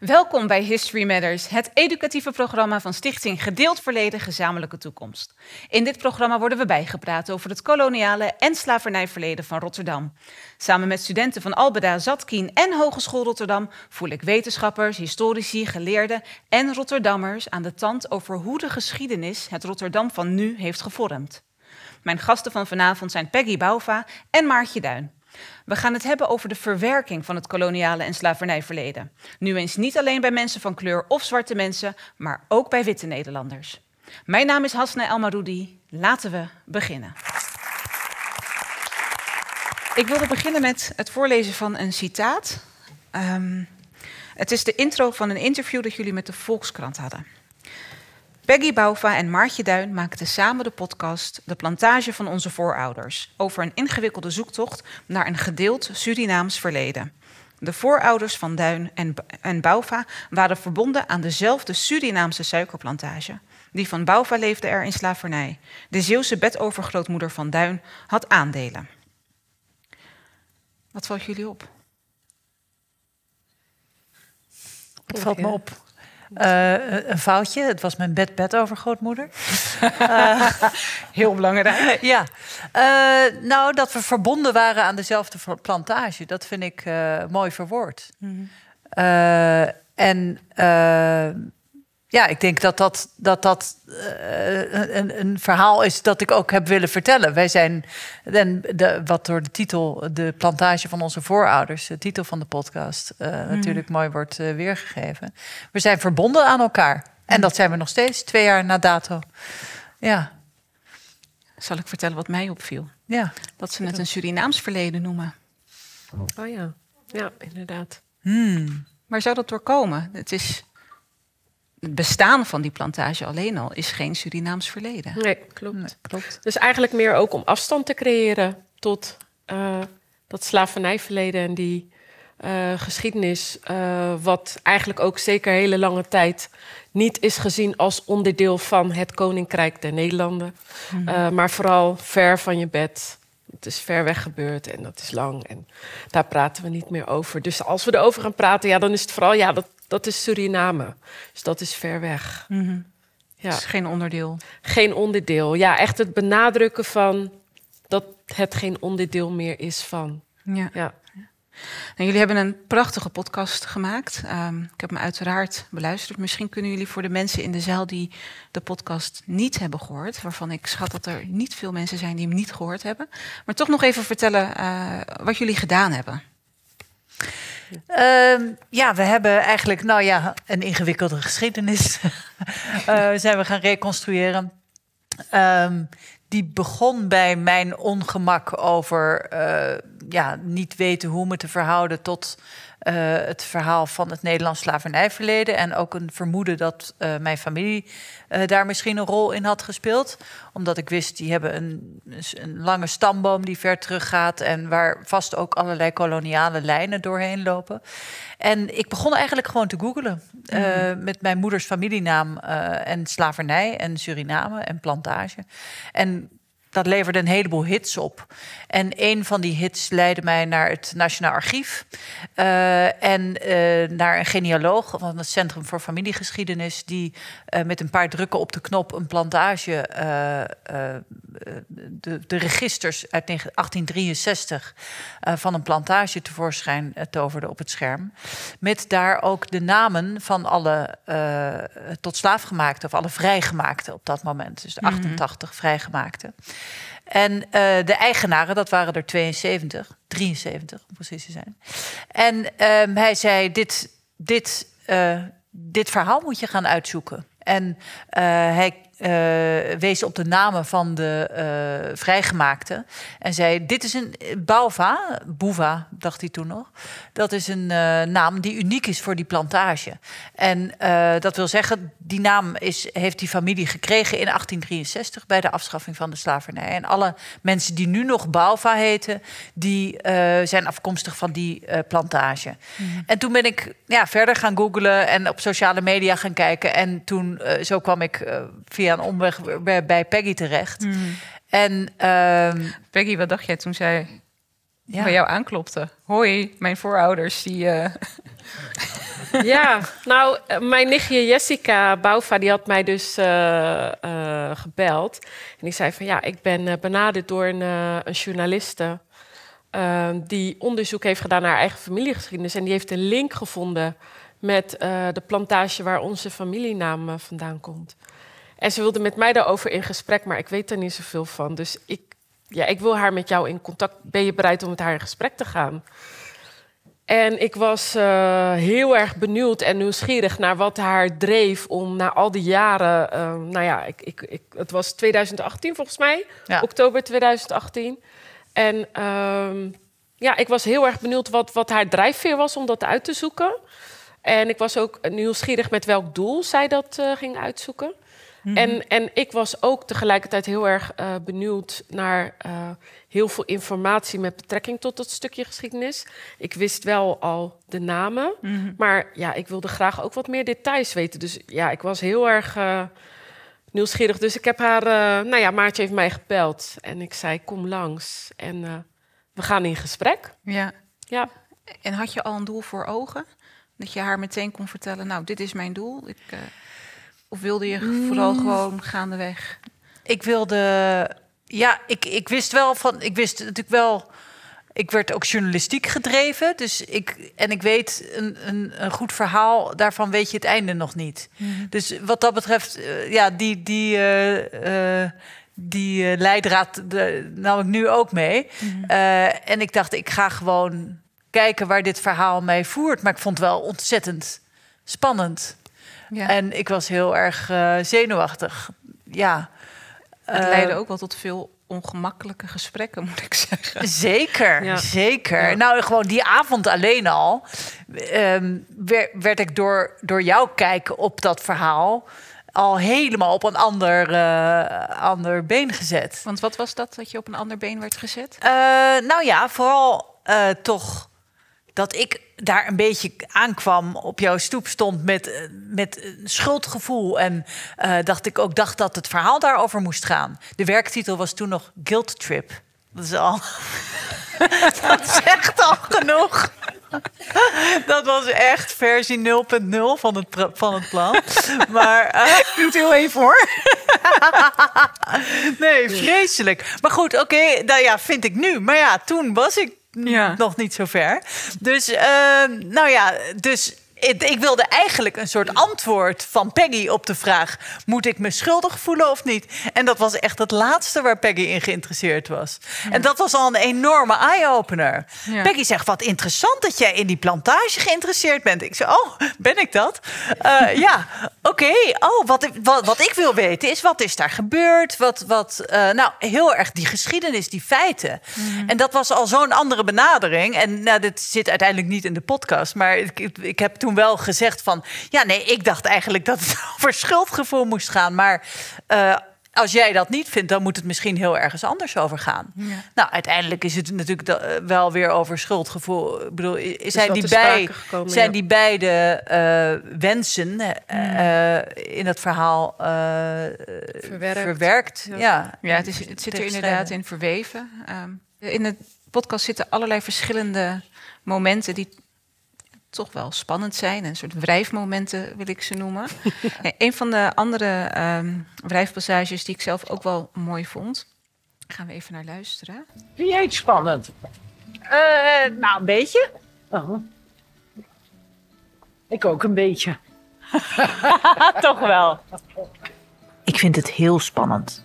Welkom bij History Matters, het educatieve programma van Stichting Gedeeld Verleden Gezamenlijke Toekomst. In dit programma worden we bijgepraat over het koloniale en slavernijverleden van Rotterdam. Samen met studenten van Albeda, Zatkien en Hogeschool Rotterdam voel ik wetenschappers, historici, geleerden en Rotterdammers aan de tand over hoe de geschiedenis het Rotterdam van nu heeft gevormd. Mijn gasten van vanavond zijn Peggy Bouva en Maartje Duin. We gaan het hebben over de verwerking van het koloniale en slavernijverleden. Nu eens niet alleen bij mensen van kleur of zwarte mensen, maar ook bij witte Nederlanders. Mijn naam is Hasna Elmaroudi. Laten we beginnen. Ik wilde beginnen met het voorlezen van een citaat. Um, het is de intro van een interview dat jullie met de Volkskrant hadden. Peggy Bouva en Maartje Duin maakten samen de podcast De Plantage van onze voorouders over een ingewikkelde zoektocht naar een gedeeld Surinaams verleden. De voorouders van Duin en, en Bouva waren verbonden aan dezelfde Surinaamse suikerplantage. Die van Bouva leefde er in slavernij. De Zeeuwse bedovergrootmoeder van Duin had aandelen. Wat valt jullie op? Wat valt me op? Uh, een foutje. Het was mijn bed-bed-overgrootmoeder. uh, Heel belangrijk. ja. Uh, nou, dat we verbonden waren aan dezelfde plantage. Dat vind ik mooi verwoord. Mm -hmm. en ja, ik denk dat dat, dat, dat uh, een, een, verhaal is dat ik ook heb willen vertellen. Wij zijn, en de, wat door de titel, de plantage van onze voorouders, de titel van de podcast, uh, natuurlijk mooi wordt uh, weergegeven. We zijn verbonden aan elkaar. En dat zijn we nog steeds, twee jaar na dato. Ja. Zal ik vertellen wat mij opviel? Ja. Dat ze het een Surinaams verleden noemen. Oh ja, ja, inderdaad. Hmm. Waar zou dat door komen? Het is het bestaan van die plantage alleen al is geen Surinaams verleden. Nee, klopt. klopt. Dus eigenlijk meer ook om afstand te creëren tot uh, dat slavernijverleden en die uh, geschiedenis, uh, wat eigenlijk ook zeker hele lange tijd niet is gezien als onderdeel van het Koninkrijk der Nederlanden, mm. maar vooral ver van je bed. Het is ver weg gebeurd en dat is lang en daar praten we niet meer over. Dus als we erover gaan praten, ja, dan is het vooral ja, dat dat is Suriname. Dus dat is ver weg. Mm -hmm. ja. Dus geen onderdeel. Geen onderdeel. Ja, echt het benadrukken van dat het geen onderdeel meer is van. Ja. ja. Jullie hebben een prachtige podcast gemaakt. Um, ik heb hem uiteraard beluisterd. Misschien kunnen jullie voor de mensen in de zaal die de podcast niet hebben gehoord, waarvan ik schat dat er niet veel mensen zijn die hem niet gehoord hebben, maar toch nog even vertellen uh, wat jullie gedaan hebben. Uh, ja, we hebben eigenlijk, nou ja, een ingewikkelde geschiedenis uh, zijn we gaan reconstrueren. Uh, die begon bij mijn ongemak over uh, ja, niet weten hoe me te verhouden tot uh, het verhaal van het Nederlands slavernijverleden. En ook een vermoeden dat uh, mijn familie uh, daar misschien een rol in had gespeeld. Omdat ik wist, die hebben een, een, lange stamboom die ver teruggaat. En waar vast ook allerlei koloniale lijnen doorheen lopen. En ik begon eigenlijk gewoon te googlen. Mm. met mijn moeders familienaam en slavernij en Suriname en plantage. En dat leverde een heleboel hits op. En een van die hits leidde mij naar het Nationaal Archief. Uh, en uh, naar een genealoog van het Centrum voor Familiegeschiedenis. die uh, met een paar drukken op de knop een plantage. De, de, registers uit 1863 van een plantage tevoorschijn toverde op het scherm. Met daar ook de namen van alle tot slaafgemaakte of alle vrijgemaakte op dat moment. Dus de 88 mm -hmm. vrijgemaakte. En uh, de eigenaren, dat waren er 72, 73 om precies te zijn. En um, hij zei: Dit, dit, uh, dit verhaal moet je gaan uitzoeken. En uh, hij wees op de namen van de uh, vrijgemaakten. En zei: Dit is een Bauva, Boeva, dacht hij toen nog. Dat is een naam die uniek is voor die plantage. En dat wil zeggen, die naam is, heeft die familie gekregen in 1863 bij de afschaffing van de slavernij. En alle mensen die nu nog Bauva heten, die zijn afkomstig van die plantage. Mm. En toen ben ik ja, verder gaan googlen en op sociale media gaan kijken. En toen, zo kwam ik via via een omweg bij, bij Peggy terecht. Mm. En uh, Peggy, wat dacht jij toen zij ja. bij jou aanklopte? Hoi, mijn voorouders die. Uh... Ja, nou, eh, mijn nichtje Jessica Bouva, die had mij dus uh, uh, gebeld. En die zei van, ja, ik ben benaderd door een, een journaliste... die onderzoek heeft gedaan naar haar eigen familiegeschiedenis. En die heeft een link gevonden met de plantage waar onze familienaam vandaan komt. En ze wilde met mij daarover in gesprek, maar ik weet er niet zoveel van. Dus ik, ja, ik wil haar met jou in contact. Ben je bereid om met haar in gesprek te gaan? En ik was uh, heel erg benieuwd en nieuwsgierig naar wat haar dreef om na al die jaren. Uh, nou ja, ik, ik, ik, het was 2018 volgens mij, ja. oktober 2018. En uh, ja, ik was heel erg benieuwd wat, wat haar drijfveer was om dat uit te zoeken. En ik was ook nieuwsgierig met welk doel zij dat uh, ging uitzoeken. Mhm. en, en ik was ook tegelijkertijd heel erg uh, benieuwd naar uh, heel veel informatie met betrekking tot dat stukje geschiedenis. Ik wist wel al de namen, mm maar ja, ik wilde graag ook wat meer details weten. Dus ja, ik was heel erg uh, nieuwsgierig. Dus ik heb haar, nou ja, Maartje heeft mij gebeld en ik zei: kom langs en we gaan in gesprek. Ja. ja. En had je al een doel voor ogen? Dat je haar meteen kon vertellen: Nou, dit is mijn doel. Ik. Of wilde je vooral mm. gewoon gaandeweg? Ik wilde, ja, ik, ik wist wel van, ik wist natuurlijk wel, ik werd ook journalistiek gedreven. Dus ik, en ik weet een, een, een goed verhaal, daarvan weet je het einde nog niet. Mm. Dus wat dat betreft, uh, ja, die, die, uh, uh, die leidraad de, nam ik nu ook mee. Mm. en ik dacht, ik ga gewoon kijken waar dit verhaal mij voert. Maar ik vond het wel ontzettend spannend. Ja. En ik was heel erg uh, zenuwachtig. Ja. Het uh, leidde ook wel tot veel ongemakkelijke gesprekken, moet ik zeggen. Zeker, ja. zeker. Ja. Nou, gewoon die avond alleen al um, werd, werd, ik door, door jou kijken op dat verhaal al helemaal op een ander, uh, ander been gezet. Want wat was dat dat je op een ander been werd gezet? nou ja, vooral toch dat ik daar een beetje aankwam, op jouw stoep stond met, eh, met een schuldgevoel. En uh, dacht ik ook dacht dat het verhaal daarover moest gaan. De werktitel was toen nog Guilt Trip. Dat is al. dat zegt al genoeg. Dat was echt versie 0.0 van het, van het plan. Maar. Uh, Doet heel even hoor. nee, vreselijk. Maar goed, oké, okay, nou ja, vind ik nu. Maar ja, toen was ik ja. nog niet zo ver. Dus, uh, nou ja, dus ik wilde eigenlijk een soort antwoord van Peggy op de vraag: moet ik me schuldig voelen of niet? En dat was echt het laatste waar Peggy in geïnteresseerd was. En dat was al een enorme eye-opener. Peggy zegt: Wat interessant dat jij in die plantage geïnteresseerd bent. Ik zei: Oh, ben ik dat? Uh, ja, oké. Oh, wat, wat, wat, ik wil weten is: wat is daar gebeurd? Wat, wat, uh, nou, heel erg die geschiedenis, die feiten. Mhm. En dat was al zo'n andere benadering. En nou, dit zit uiteindelijk niet in de podcast, maar ik, ik heb toen toen wel gezegd van... ja, nee, ik dacht eigenlijk dat het over schuldgevoel moest gaan. Maar uh, als jij dat niet vindt, dan moet het misschien heel ergens anders over gaan. Ja. Nou, uiteindelijk is het natuurlijk eh, wel weer over schuldgevoel. Ik bedoel, zijn, die, bij, gekomen, zijn ja. die beide uh, wensen uh, in het verhaal verwerkt? verwerkt? Ja. ja. Ja, het, is, het zit er inderdaad in verweven. Um, in het podcast zitten allerlei verschillende momenten die toch wel spannend zijn. Een soort wrijfmomenten wil ik ze noemen. een van de andere um, wrijfpassages die ik zelf ook wel mooi vond. Gaan we even naar luisteren. Vind jij het spannend? Uh, nou, een beetje. -huh. Ik ook een beetje. toch wel. Ik vind het heel spannend.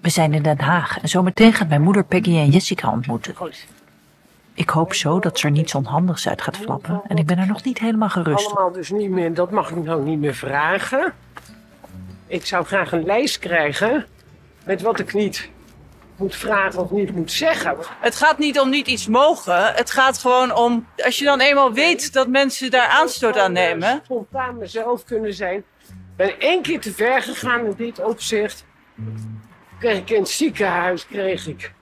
We zijn in Den Haag en zometeen gaat mijn moeder Peggy en Jessica ontmoeten. Goed. Ik hoop zo dat ze er niets onhandigs uit gaat flappen. En ik ben er nog niet helemaal gerust Allemaal dus niet meer, dat mag ik nou niet meer vragen. Ik zou graag een lijst krijgen met wat ik niet moet vragen of niet moet zeggen. Het gaat niet om niet iets mogen. Het gaat gewoon om, als je dan eenmaal weet dat mensen daar aanstoot aan nemen. Spontaan mezelf kunnen zijn. Ik ben één keer te ver gegaan in dit opzicht. Kreeg ik in het ziekenhuis, kreeg ik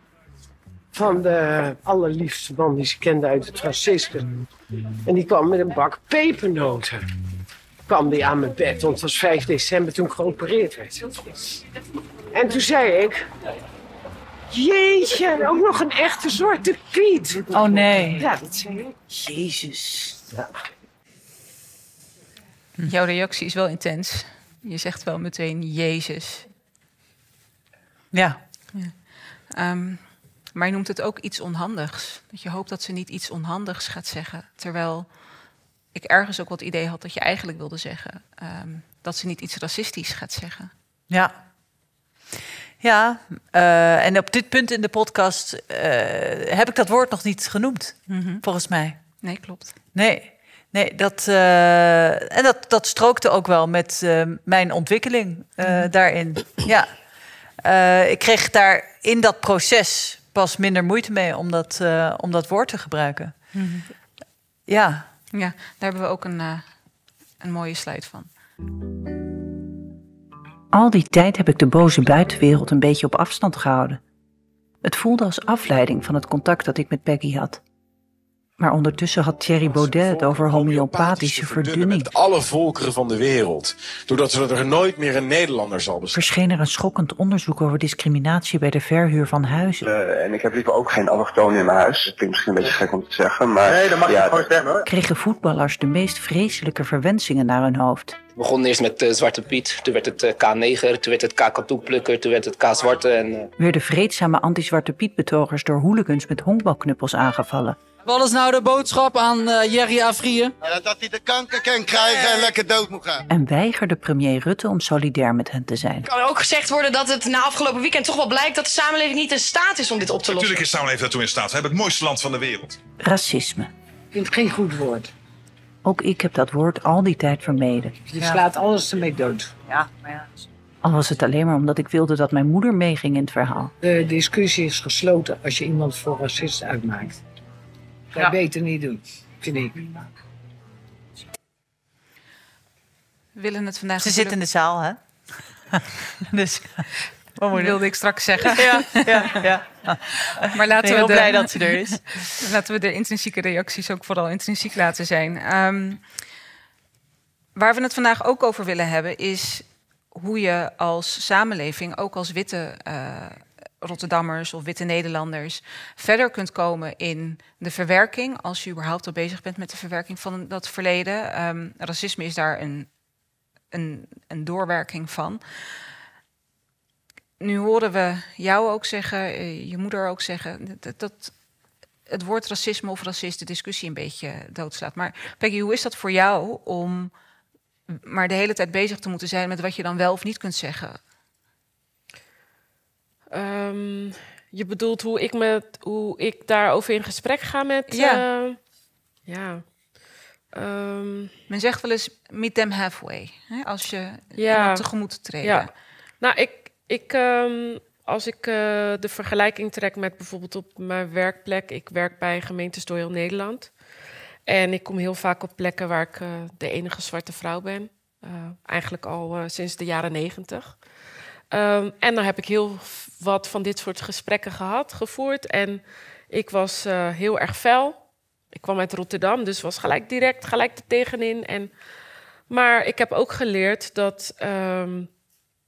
van de allerliefste man die ze kende uit het Franciscus. En die kwam met een bak pepernoten. Kwam die aan mijn bed, want het was 5 december toen ik geopereerd werd. En toen zei ik... Jeetje, ook nog een echte zwarte Piet. Oh nee. Ja, dat zei ik. Jezus. Ja. Jouw reactie is wel intens. Je zegt wel meteen Jezus. Ja. Ehm, maar je noemt het ook iets onhandigs. Dat je hoopt dat ze niet iets onhandigs gaat zeggen. Terwijl ik ergens ook wat idee had dat je eigenlijk wilde zeggen ehm, dat ze niet iets racistisch gaat zeggen. Ja. Ja, eh, en op dit punt in de podcast eh, heb ik dat woord nog niet genoemd, volgens mij. Nee, klopt. Nee, nee dat, eh, en dat, dat strookte ook wel met mijn ontwikkeling eh, daarin. Ja, ik kreeg daar in dat proces pas minder moeite mee om dat, eh, om dat woord te gebruiken. Ja, Ja, daar hebben we ook een, eh, een mooie sluit van. Al die tijd heb ik de boze buitenwereld een beetje op afstand gehouden. Het voelde als afleiding van het contact dat ik met Peggy had. Maar ondertussen had Thierry Baudet het over homeopathische verdunning. Met alle volkeren van de wereld. Doordat er nooit meer een Nederlander zal bestaan. Verscheen er een schokkend onderzoek over discriminatie bij de verhuur van huizen. Eh, en ik heb liever ook geen allochtonen in mijn huis. Dat klinkt misschien een beetje gek om te zeggen, maar... Nee, dat mag je gewoon zeggen hoor. Kregen voetballers de meest vreselijke verwensingen naar hun hoofd. Het begon eerst met eh, Zwarte Piet, toen werd het eh, K-neger, toen werd het K-katoenplukker, toen werd het K-zwarte. En, eh, Werden vreedzame anti-Zwarte Piet-betogers door hooligans met honkbalknuppels aangevallen. Wat is nou de boodschap aan eh, Jerry Afrië? dat hij de kanker kan krijgen en lekker dood moet gaan. En weigerde premier Rutte om solidair met hen te zijn. kan ook gezegd worden dat het na afgelopen weekend toch wel blijkt dat de samenleving niet in staat is om dit op te lossen. Natuurlijk is de samenleving daartoe in staat. We hebben het mooiste land van de wereld. Racisme. Ik vind het geen goed woord. Ook ik heb dat woord al die tijd vermeden. Je slaat alles ermee dood. ja, maar ja. Al was het alleen maar omdat ik wilde dat mijn moeder meeging in het verhaal. De discussie is gesloten als je iemand voor racist uitmaakt. Dat Ja. beter niet doen, vind ik. We willen het vandaag... Ze zit in de zaal, hè? dus, wat moet wilde ik straks zeggen. Ja, ja, ja. Maar laten we heel de, blij dat ze er is. Laten we de intrinsieke reacties ook vooral intrinsiek laten zijn. Ehm, waar we het vandaag ook over willen hebben, is hoe je als samenleving, ook als witte eh, Rotterdammers of witte Nederlanders, verder kunt komen in de verwerking, als je überhaupt al bezig bent met de verwerking van dat verleden. Ehm, racisme is daar een, een, een doorwerking van. Nu horen we jou ook zeggen, eh, je moeder ook zeggen, dat, dat het woord racisme of racist de discussie een beetje doodslaat. Maar Peggy, hoe is dat voor jou om maar de hele tijd bezig te moeten zijn met wat je dan wel of niet kunt zeggen? Ehm, je bedoelt hoe ik, met, hoe ik daarover in gesprek ga met... Ja. eh, ja. Ehm, Men zegt wel eens meet them halfway, hè, als je Ja. iemand tegemoet treden. Ja. Nou, ik, ik, ehm, als ik eh, de vergelijking trek met bijvoorbeeld op mijn werkplek. Ik werk bij gemeentes door heel Nederland. En ik kom heel vaak op plekken waar ik eh, de enige zwarte vrouw ben. Eigenlijk al sinds de jaren negentig. Ehm, en dan heb ik heel wat van dit soort gesprekken gehad, gevoerd. En ik was eh, heel erg fel. Ik kwam uit Rotterdam, dus was gelijk direct, gelijk er tegenin. En, maar ik heb ook geleerd dat... ehm,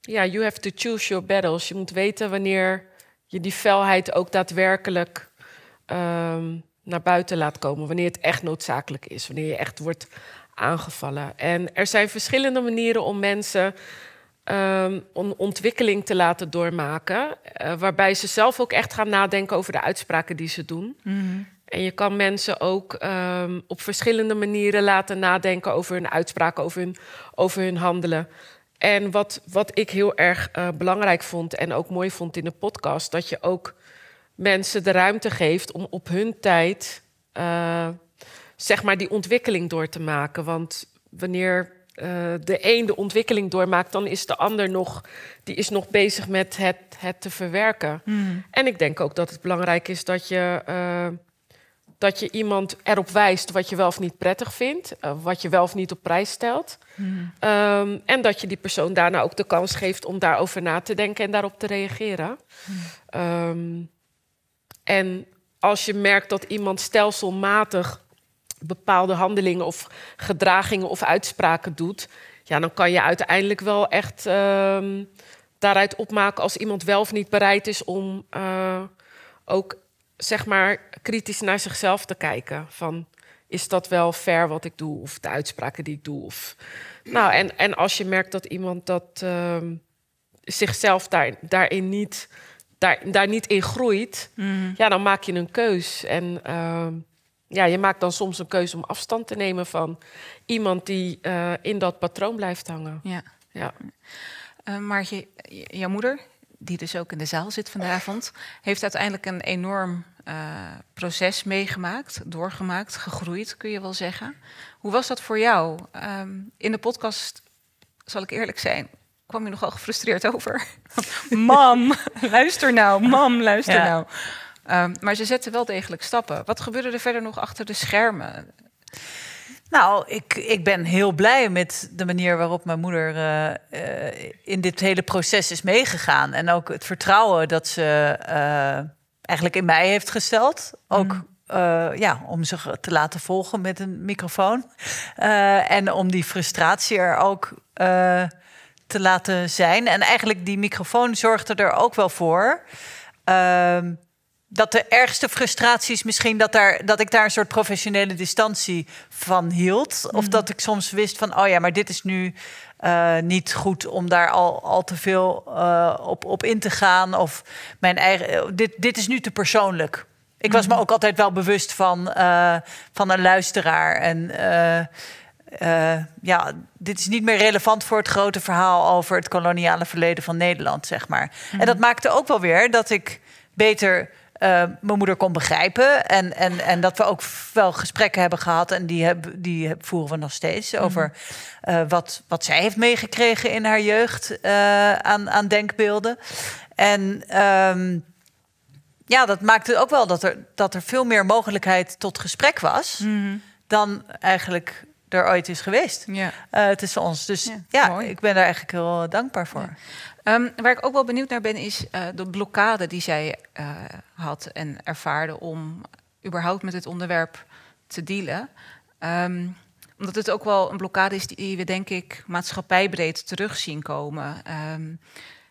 ja, you have to choose your battles. Je moet weten wanneer je die felheid ook daadwerkelijk ehm, naar buiten laat komen. Wanneer het echt noodzakelijk is. Wanneer je echt wordt aangevallen. En er zijn verschillende manieren om mensen ehm, een ontwikkeling te laten doormaken. eh, waarbij ze zelf ook echt gaan nadenken over de uitspraken die ze doen. En je kan mensen ook ehm, op verschillende manieren laten nadenken over hun uitspraken, over hun, over hun handelen. En wat, wat ik heel erg eh, belangrijk vond en ook mooi vond in de podcast, dat je ook mensen de ruimte geeft om op hun tijd eh, zeg maar die ontwikkeling door te maken. Want wanneer eh, de een de ontwikkeling doormaakt, dan is de ander nog, die is nog bezig met het, het te verwerken. En ik denk ook dat het belangrijk is dat je, eh, dat je iemand erop wijst wat je wel of niet prettig vindt, eh, wat je wel of niet op prijs stelt. Ehm, en dat je die persoon daarna ook de kans geeft om daarover na te denken en daarop te reageren. Ehm, en als je merkt dat iemand stelselmatig bepaalde handelingen of gedragingen of uitspraken doet, ja, dan kan je uiteindelijk wel echt ehm, daaruit opmaken als iemand wel of niet bereid is om eh, ook zeg maar kritisch naar zichzelf te kijken. Van is dat wel fair wat ik doe? Of de uitspraken die ik doe? Of, nou, en, en als je merkt dat iemand dat ehm, zichzelf daar, daarin niet, daar, daar niet in groeit, Mhm. ja, dan maak je een keus. En ehm, ja, je maakt dan soms een keuze om afstand te nemen van iemand die eh, in dat patroon blijft hangen. Ja. Ja. Eh, maar je, jouw moeder, die dus ook in de zaal zit vanavond, heeft uiteindelijk een enorm eh, proces meegemaakt, doorgemaakt, gegroeid, kun je wel zeggen. Hoe was dat voor jou? Ehm, in de podcast, zal ik eerlijk zijn, kwam je nogal gefrustreerd over. mam, luister nou, mam, luister Ja. nou. Ehm, maar ze zetten wel degelijk stappen. Wat gebeurde er verder nog achter de schermen? Nou, ik, ik ben heel blij met de manier waarop mijn moeder eh, eh, in dit hele proces is meegegaan. En ook het vertrouwen dat ze eh, eigenlijk in mij heeft gesteld. Ook eh, ja, om zich te laten volgen met een microfoon. En om die frustratie er ook te laten zijn. En eigenlijk die microfoon zorgde er ook wel voor. Dat de ergste frustraties misschien dat, daar, dat ik daar een soort professionele distantie van hield. Of dat ik soms wist van, oh ja, maar dit is nu eh, niet goed om daar al, al te veel eh, op, op in te gaan. Of mijn eigen, eh, dit, dit is nu te persoonlijk. Ik was me ook altijd wel bewust van, van een luisteraar. En ja, dit is niet meer relevant voor het grote verhaal over het koloniale verleden van Nederland, zeg maar. En dat maakte ook wel weer dat ik beter mijn moeder kon begrijpen. En, en, en dat we ook wel gesprekken hebben gehad. En die, hebben, die heb- voeren we nog steeds. Over eh, wat, wat zij heeft meegekregen in haar jeugd eh, aan, aan denkbeelden. En ehm, ja, dat maakte ook wel dat er, dat er veel meer mogelijkheid tot gesprek was. dan eigenlijk er ooit is geweest Ja. eh, tussen ons. Dus ja, ik ben daar eigenlijk heel dankbaar voor. Ehm, waar ik ook wel benieuwd naar ben, is eh, de blokkade die zij eh, had en ervaarde om überhaupt met het onderwerp te dealen. Ehm, omdat het ook wel een blokkade is die we, denk ik, maatschappijbreed terug zien komen. Ehm,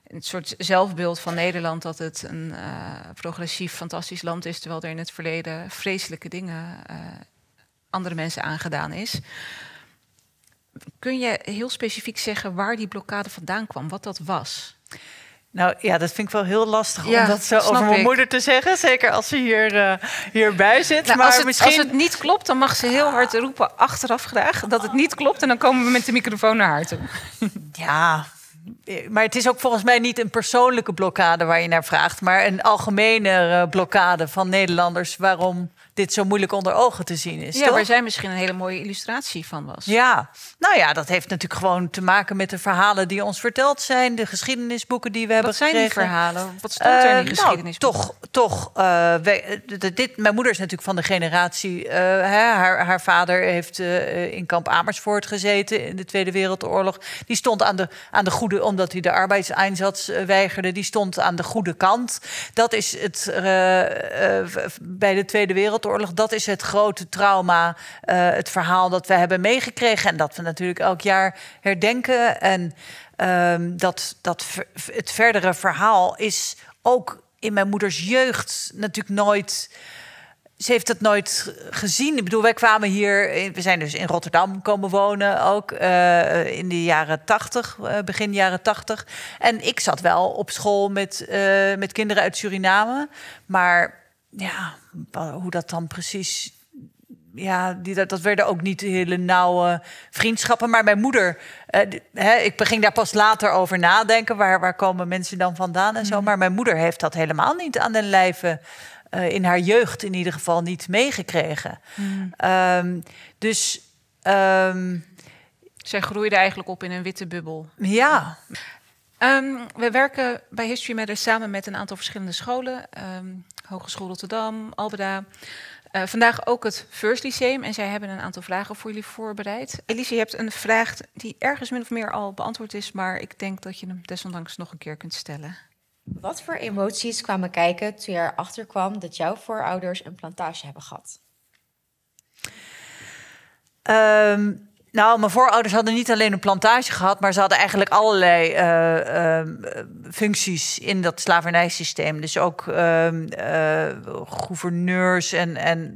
een soort zelfbeeld van Nederland dat het een eh, progressief, fantastisch land is, terwijl er in het verleden vreselijke dingen andere mensen aangedaan is. Kun je heel specifiek zeggen waar die blokkade vandaan kwam, wat dat was? Nou ja, dat vind ik wel heel lastig Ja, om dat zo over mijn ik. moeder te zeggen. Zeker als ze hier, eh, hierbij zit. Nou, maar als, het, misschien... als het niet klopt, dan mag ze heel hard roepen achteraf graag dat het niet klopt. En dan komen we met de microfoon naar haar toe. Ja, maar het is ook volgens mij niet een persoonlijke blokkade waar je naar vraagt, maar een algemene eh, blokkade van Nederlanders waarom dit zo moeilijk onder ogen te zien is. Ja, toch? waar zij misschien een hele mooie illustratie van was. Ja, nou ja, dat heeft natuurlijk gewoon te maken met de verhalen die ons verteld zijn, de geschiedenisboeken die we hebben Wat zijn die gekregen. verhalen? Wat stond er in die Eh? Nou, toch, toch. eh, wij- dit, mijn moeder is natuurlijk van de generatie. eh, hè, haar, haar vader heeft in kamp Amersfoort gezeten in de Tweede Wereldoorlog. Die stond aan de, aan de goede, omdat hij de arbeidseinsatz weigerde, die stond aan de goede kant. Dat is het bij de Tweede Wereldoorlog. Dat is het grote trauma, eh, het verhaal dat we hebben meegekregen en dat we natuurlijk elk jaar herdenken. En ehm, dat, dat het verdere verhaal is ook in mijn moeders jeugd natuurlijk nooit. Ze heeft het nooit gezien. Ik bedoel, wij kwamen hier. We zijn dus in Rotterdam komen wonen ook. eh, in de jaren tachtig, eh, begin jaren tachtig. En ik zat wel op school met, met kinderen uit Suriname. Maar ja, hoe dat dan precies ja, die, dat, dat werden ook niet hele nauwe vriendschappen. Maar mijn moeder, eh, hè, ik ging daar pas later over nadenken. Waar, waar komen mensen dan vandaan en zo. Maar mijn moeder heeft dat helemaal niet aan den lijve. eh, in haar jeugd in ieder geval niet meegekregen. Ehm, dus ehm, Zij groeide eigenlijk op in een witte bubbel. ja, Ehm, we werken bij History Matters samen met een aantal verschillende scholen. ehm, Hogeschool Rotterdam, Albeda. Eh, vandaag ook het First Lyceum. En zij hebben een aantal vragen voor jullie voorbereid. Elise, je hebt een vraag die ergens min of meer al beantwoord is. Maar ik denk dat je hem desondanks nog een keer kunt stellen. Wat voor emoties kwamen kijken toen je erachter kwam dat jouw voorouders een plantage hebben gehad? Ehm, Nou, mijn voorouders hadden niet alleen een plantage gehad, maar ze hadden eigenlijk allerlei eh, eh, functies in dat slavernijsysteem. Dus ook uh, gouverneurs en, en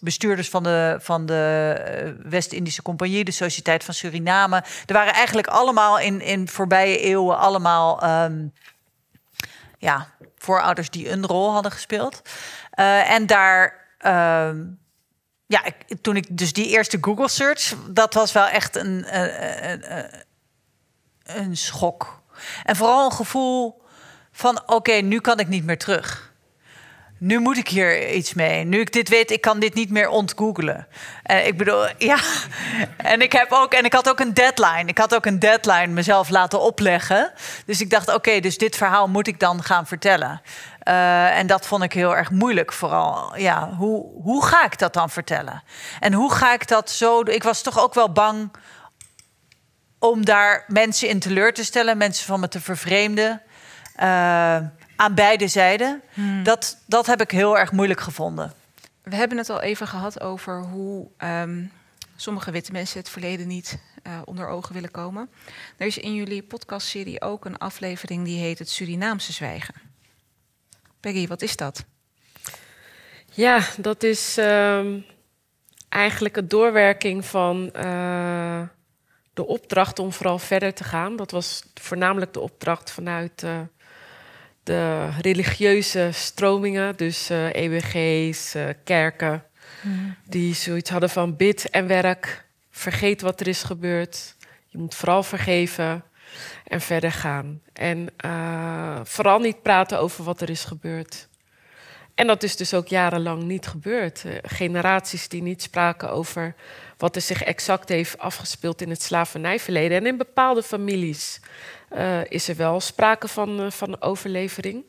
bestuurders van de, van de West-Indische Compagnie, de Sociëteit van Suriname. Er waren eigenlijk allemaal in, in voorbije eeuwen allemaal ehm, ja, voorouders die een rol hadden gespeeld. en daar ehm, ja, ik, toen ik dus die eerste Google search, dat was wel echt een, een, een schok. En vooral een gevoel van: oké, nu kan ik niet meer terug. Nu moet ik hier iets mee. Nu ik dit weet, ik kan dit niet meer ontgoogelen. En ik bedoel, ja. En ik heb ook, en ik had ook een deadline. Ik had ook een deadline mezelf laten opleggen. Dus ik dacht, oké, dus dit verhaal moet ik dan gaan vertellen. Uh, en dat vond ik heel erg moeilijk, vooral. Ja, hoe, hoe ga ik dat dan vertellen? En hoe ga ik dat zo. Ik was toch ook wel bang om daar mensen in teleur te stellen, mensen van me te vervreemden. Uh, aan beide zijden. Hmm. Dat, dat heb ik heel erg moeilijk gevonden. We hebben het al even gehad over hoe um, sommige witte mensen het verleden niet uh, onder ogen willen komen. Er is in jullie podcastserie ook een aflevering die heet Het Surinaamse Zwijgen. Peggy, wat is dat? Ja, dat is uh, eigenlijk een doorwerking van uh, de opdracht om vooral verder te gaan. Dat was voornamelijk de opdracht vanuit uh, de religieuze stromingen, dus uh, eh, EWG's, kerken, mm. die zoiets hadden van bid en werk. Vergeet wat er is gebeurd. Je moet vooral vergeven en verder gaan. En uh, vooral niet praten over wat er is gebeurd. En dat is dus ook jarenlang niet gebeurd. Uh, generaties die niet spraken over wat er zich exact heeft afgespeeld in het slavernijverleden. En in bepaalde families uh, is er wel sprake van, van overlevering.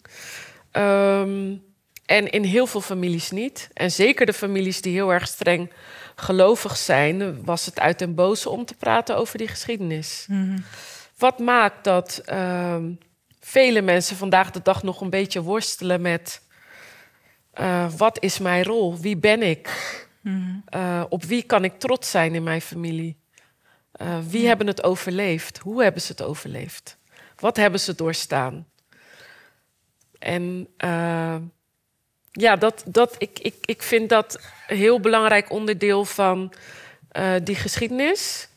Um, en in heel veel families niet. En zeker de families die heel erg streng gelovig zijn, was het uit den boze om te praten over die geschiedenis. Mm -hmm. Wat maakt dat uh, vele mensen vandaag de dag nog een beetje worstelen met uh, wat is mijn rol? Wie ben ik? Mm. Uh, op wie kan ik trots zijn in mijn familie? Uh, wie mm. hebben het overleefd? Hoe hebben ze het overleefd? Wat hebben ze doorstaan? En ja, dat, dat, ik, ik, ik vind dat een heel belangrijk onderdeel van die geschiedenis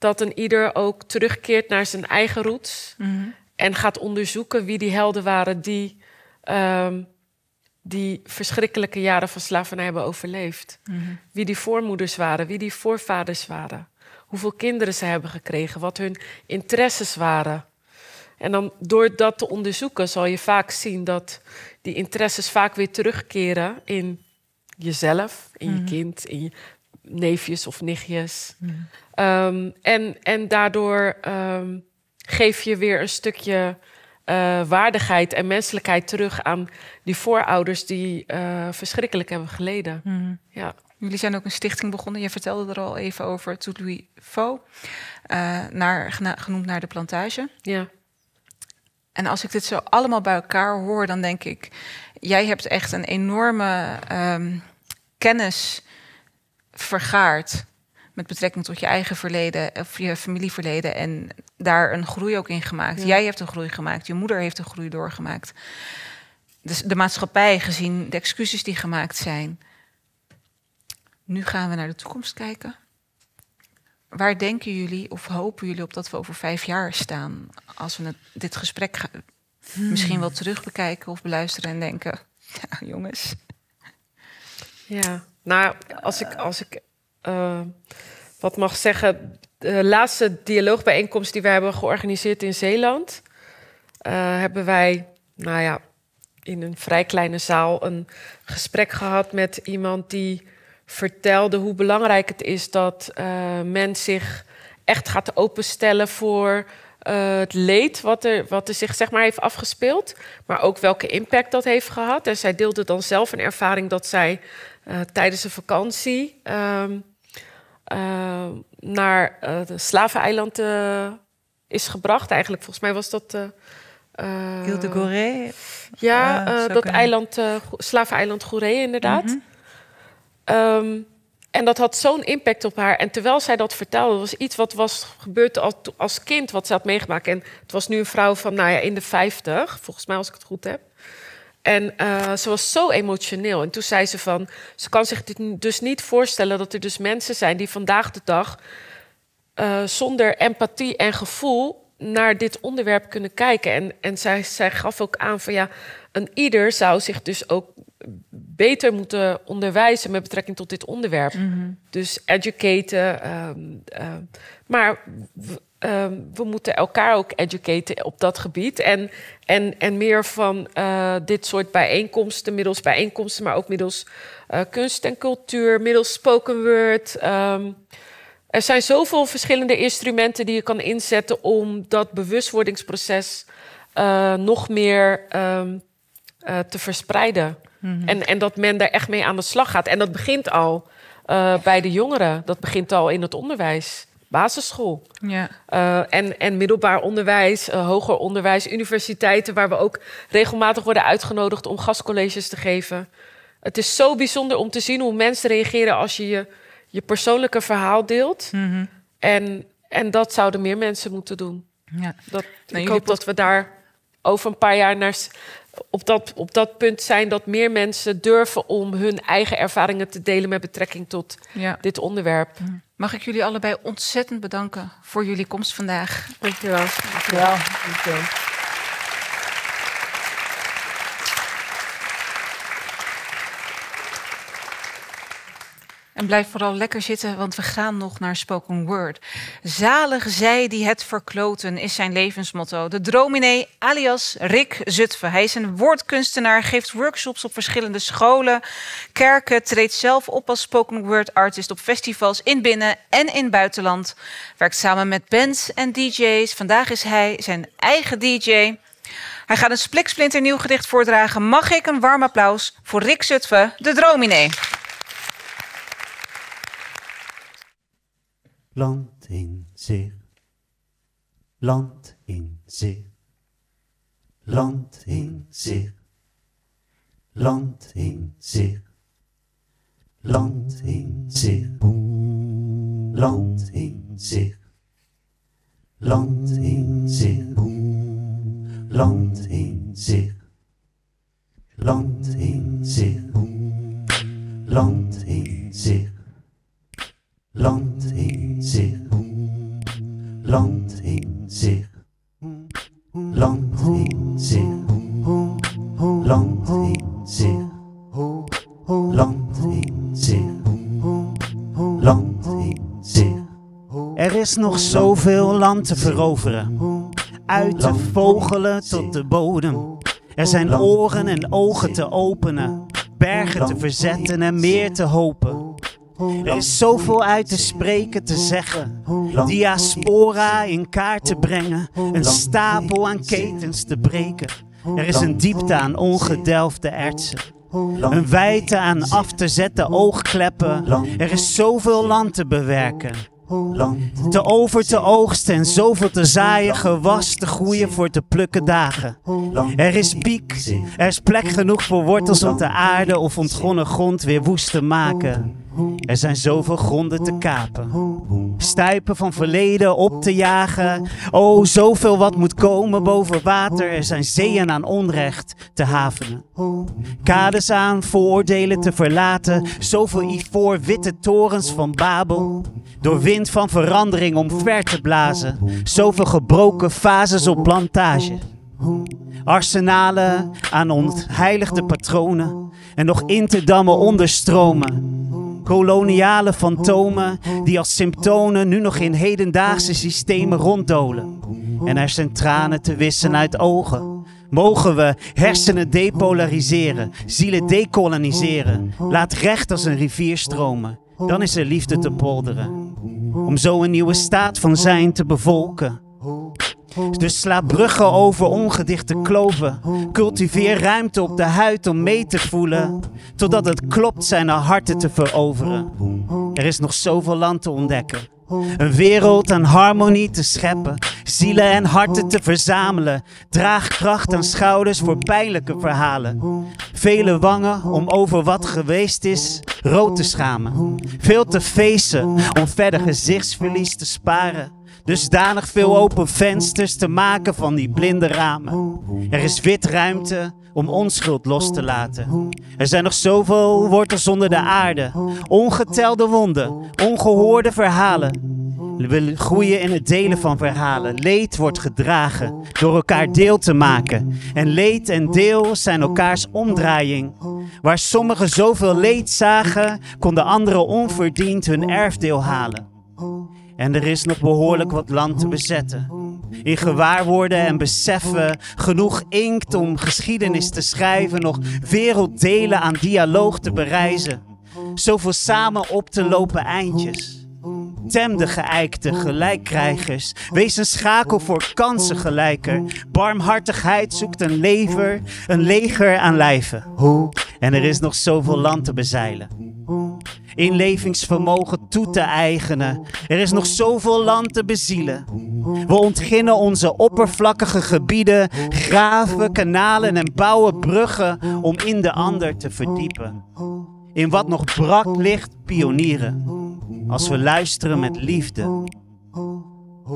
dat een ieder ook terugkeert naar zijn eigen roots. Mm En gaat onderzoeken wie die helden waren die um, die verschrikkelijke jaren van slavernij hebben overleefd. Mm Wie die voormoeders waren, wie die voorvaders waren. Hoeveel kinderen ze hebben gekregen, wat hun interesses waren. En dan door dat te onderzoeken zal je vaak zien dat die interesses vaak weer terugkeren in jezelf, in je mhm. kind, in je neefjes of nichtjes. Mm. Um, en, en daardoor um, geef je weer een stukje uh, waardigheid en menselijkheid terug aan die voorouders die uh, verschrikkelijk hebben geleden. Mm. Ja. Jullie zijn ook een stichting begonnen. Je vertelde er al even over, Tout Louis Faux, uh, naar, genoemd naar de plantage. Ja. En als ik dit zo allemaal bij elkaar hoor, dan denk ik, jij hebt echt een enorme um, kennis vergaard met betrekking tot je eigen verleden of je familieverleden en daar een groei ook in gemaakt. Jij hebt een groei gemaakt, je moeder heeft een groei doorgemaakt. Dus de maatschappij gezien de excuses die gemaakt zijn. Nu gaan we naar de toekomst kijken. Waar denken jullie of hopen jullie op dat we over vijf jaar staan als we het, dit gesprek gaan, misschien wel terug bekijken of beluisteren en denken, ja jongens. Ja, nou als ik, als ik uh, wat mag zeggen, de laatste dialoogbijeenkomst die we hebben georganiseerd in Zeeland, uh, hebben wij, nou ja, in een vrij kleine zaal een gesprek gehad met iemand die vertelde hoe belangrijk het is dat uh, men zich echt gaat openstellen voor het leed wat er, wat er zich zeg maar heeft afgespeeld, maar ook welke impact dat heeft gehad. En zij deelde dan zelf een ervaring dat zij tijdens een vakantie um, uh, naar uh, de slaveneiland uh, is gebracht. Eigenlijk, volgens mij was dat... Uh, Ile de Gorée? Ja, dat eiland, slaveneiland Goeree, inderdaad. Mm -hmm. um, En dat had zo'n impact op haar. En terwijl zij dat vertelde, was iets wat was gebeurd als, als kind, wat ze had meegemaakt. En het was nu een vrouw van, nou ja, in de 50, volgens mij als ik het goed heb. En uh, ze was zo emotioneel. En toen zei ze van, ze kan zich dus niet voorstellen dat er dus mensen zijn die vandaag de dag uh, zonder empathie en gevoel naar dit onderwerp kunnen kijken. En, en zij, zij gaf ook aan van ja, een ieder zou zich dus ook beter moeten onderwijzen met betrekking tot dit onderwerp. Mhm. Dus educaten. Um, maar Ehm, we moeten elkaar ook educaten op dat gebied. En, en, en meer van uh, dit soort bijeenkomsten, middels bijeenkomsten, maar ook middels uh, kunst en cultuur, middels spoken word. Um, er zijn zoveel verschillende instrumenten die je kan inzetten om dat bewustwordingsproces uh, nog meer um, te verspreiden. Mm -hmm. en, en dat men daar echt mee aan de slag gaat. En dat begint al bij de jongeren, dat begint al in het onderwijs basisschool. Ja. Uh, en, en middelbaar onderwijs, uh, hoger onderwijs, universiteiten, waar we ook regelmatig worden uitgenodigd om gastcolleges te geven. Het is zo bijzonder om te zien hoe mensen reageren als je je, je persoonlijke verhaal deelt. Mm -hmm. en, en dat zouden meer mensen moeten doen. Ja. Dat, nou, ik hoop dat we daar over een paar jaar naar, op, dat, op dat punt zijn dat meer mensen durven om hun eigen ervaringen te delen met betrekking tot ja. dit onderwerp. Mhm. Mag ik jullie allebei ontzettend bedanken voor jullie komst vandaag. Dankjewel. Dankjewel. Dankjewel. En blijf vooral lekker zitten, want we gaan nog naar spoken word. Zalig zij die het verkloten is zijn levensmotto. De drominee alias Rick Zutphen. Hij is een woordkunstenaar, geeft workshops op verschillende scholen, kerken, treedt zelf op als spoken word artist op festivals in binnen- en in buitenland. Werkt samen met bands en DJ's. Vandaag is hij zijn eigen DJ. Hij gaat een spliksplinternieuw gedicht voordragen. Mag ik een warm applaus voor Rick Zutphen, de drominee? Land in zich, land in zich, land in zich, land in zich, land in zich, land in zich, land in zich, land in zich, land in zich, land in zich. Land in land in zich, land in zich, land in zich, land in zich, land in zich. Er is nog zoveel land te veroveren, uit te vogelen tot de bodem. Er zijn oren en ogen te openen, bergen te verzetten en meer te hopen. Er is zoveel uit te spreken, te zeggen. Diaspora in kaart te brengen. Een stapel aan ketens te breken. Er is een diepte aan ongedelfde ertsen. Een wijte aan af te zetten oogkleppen. Er is zoveel land te bewerken. Te over te oogsten en zoveel te zaaien, gewas te groeien voor te plukken dagen. Er is piek, er is plek genoeg voor wortels om de aarde of ontgonnen grond weer woest te maken. Er zijn zoveel gronden te kapen. Stuipen van verleden op te jagen. Oh, zoveel wat moet komen boven water. Er zijn zeeën aan onrecht te havenen. Kades aan vooroordelen te verlaten. Zoveel ivoor witte torens van Babel. Door wind van verandering om ver te blazen. Zoveel gebroken fases op plantage. Arsenalen aan ontheiligde patronen. En nog in te dammen onder stromen koloniale fantomen die als symptomen nu nog in hedendaagse systemen ronddolen. En er zijn tranen te wissen uit ogen. Mogen we hersenen depolariseren, zielen decoloniseren. Laat recht als een rivier stromen, dan is er liefde te polderen. Om zo een nieuwe staat van zijn te bevolken. Dus sla bruggen over ongedichte kloven. Cultiveer ruimte op de huid om mee te voelen. Totdat het klopt zijn harten te veroveren. Er is nog zoveel land te ontdekken. Een wereld aan harmonie te scheppen. zielen en harten te verzamelen. Draagkracht aan schouders voor pijnlijke verhalen. Vele wangen om over wat geweest is rood te schamen. Veel te feesten om verder gezichtsverlies te sparen. Dusdanig veel open vensters te maken van die blinde ramen. Er is wit ruimte om onschuld los te laten. Er zijn nog zoveel wortels onder de aarde. Ongetelde wonden, ongehoorde verhalen. We groeien in het delen van verhalen. Leed wordt gedragen door elkaar deel te maken. En leed en deel zijn elkaars omdraaiing. Waar sommigen zoveel leed zagen, konden anderen onverdiend hun erfdeel halen. En er is nog behoorlijk wat land te bezetten. In gewaarworden en beseffen, genoeg inkt om geschiedenis te schrijven, nog werelddelen aan dialoog te bereizen. Zoveel samen op te lopen eindjes. Tem de geëikte gelijkkrijgers. Wees een schakel voor kansengelijker. Barmhartigheid zoekt een lever, een leger aan lijven. En er is nog zoveel land te bezeilen. Inlevingsvermogen toe te eigenen. Er is nog zoveel land te bezielen. We ontginnen onze oppervlakkige gebieden, graven, kanalen en bouwen bruggen om in de ander te verdiepen. In wat nog brak ligt pionieren. Als we luisteren met liefde.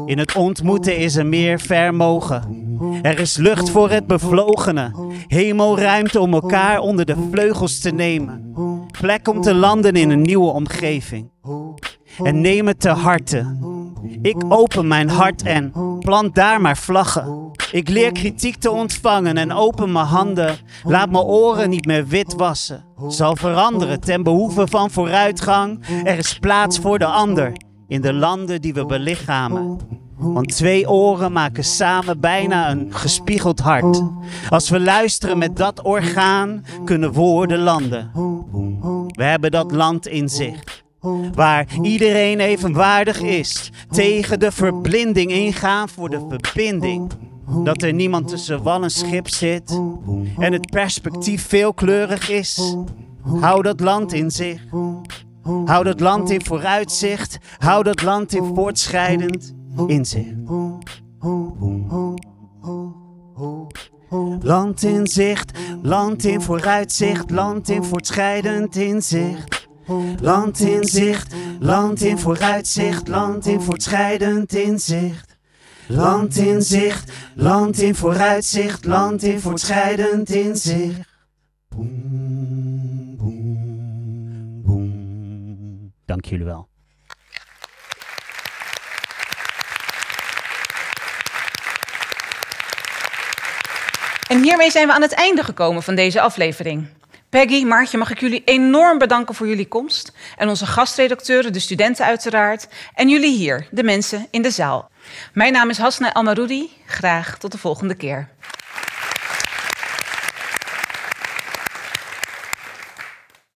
In het ontmoeten is er meer vermogen. Er is lucht voor het bevlogene. Hemelruimte om elkaar onder de vleugels te nemen. Plek om te landen in een nieuwe omgeving. En neem het te harte. Ik open mijn hart en plant daar maar vlaggen. Ik leer kritiek te ontvangen en open mijn handen. Laat mijn oren niet meer wit wassen. Zal veranderen ten behoeve van vooruitgang. Er is plaats voor de ander in de landen die we belichamen. Want twee oren maken samen bijna een gespiegeld hart. Als we luisteren met dat orgaan, kunnen woorden landen. We hebben dat land in zich. Waar iedereen evenwaardig is. Tegen de verblinding ingaan voor de verbinding. Dat er niemand tussen wal en schip zit. En het perspectief veelkleurig is. Hou dat land in zich. Hou dat land in vooruitzicht. Hou dat land in voortschrijdend inzicht. Land in zicht, land in vooruitzicht, land in voortschrijdend inzicht. Land in zicht, land in vooruitzicht, land in voortschrijdend inzicht. Land in zicht, land in vooruitzicht, land in voortschrijdend inzicht. Dank jullie wel. En hiermee zijn we aan het einde gekomen van deze aflevering. Peggy, Maartje, mag ik jullie enorm bedanken voor jullie komst. En onze gastredacteuren, de studenten uiteraard. En jullie hier, de mensen in de zaal. Mijn naam is Hasna Almaroudi. Graag tot de volgende keer.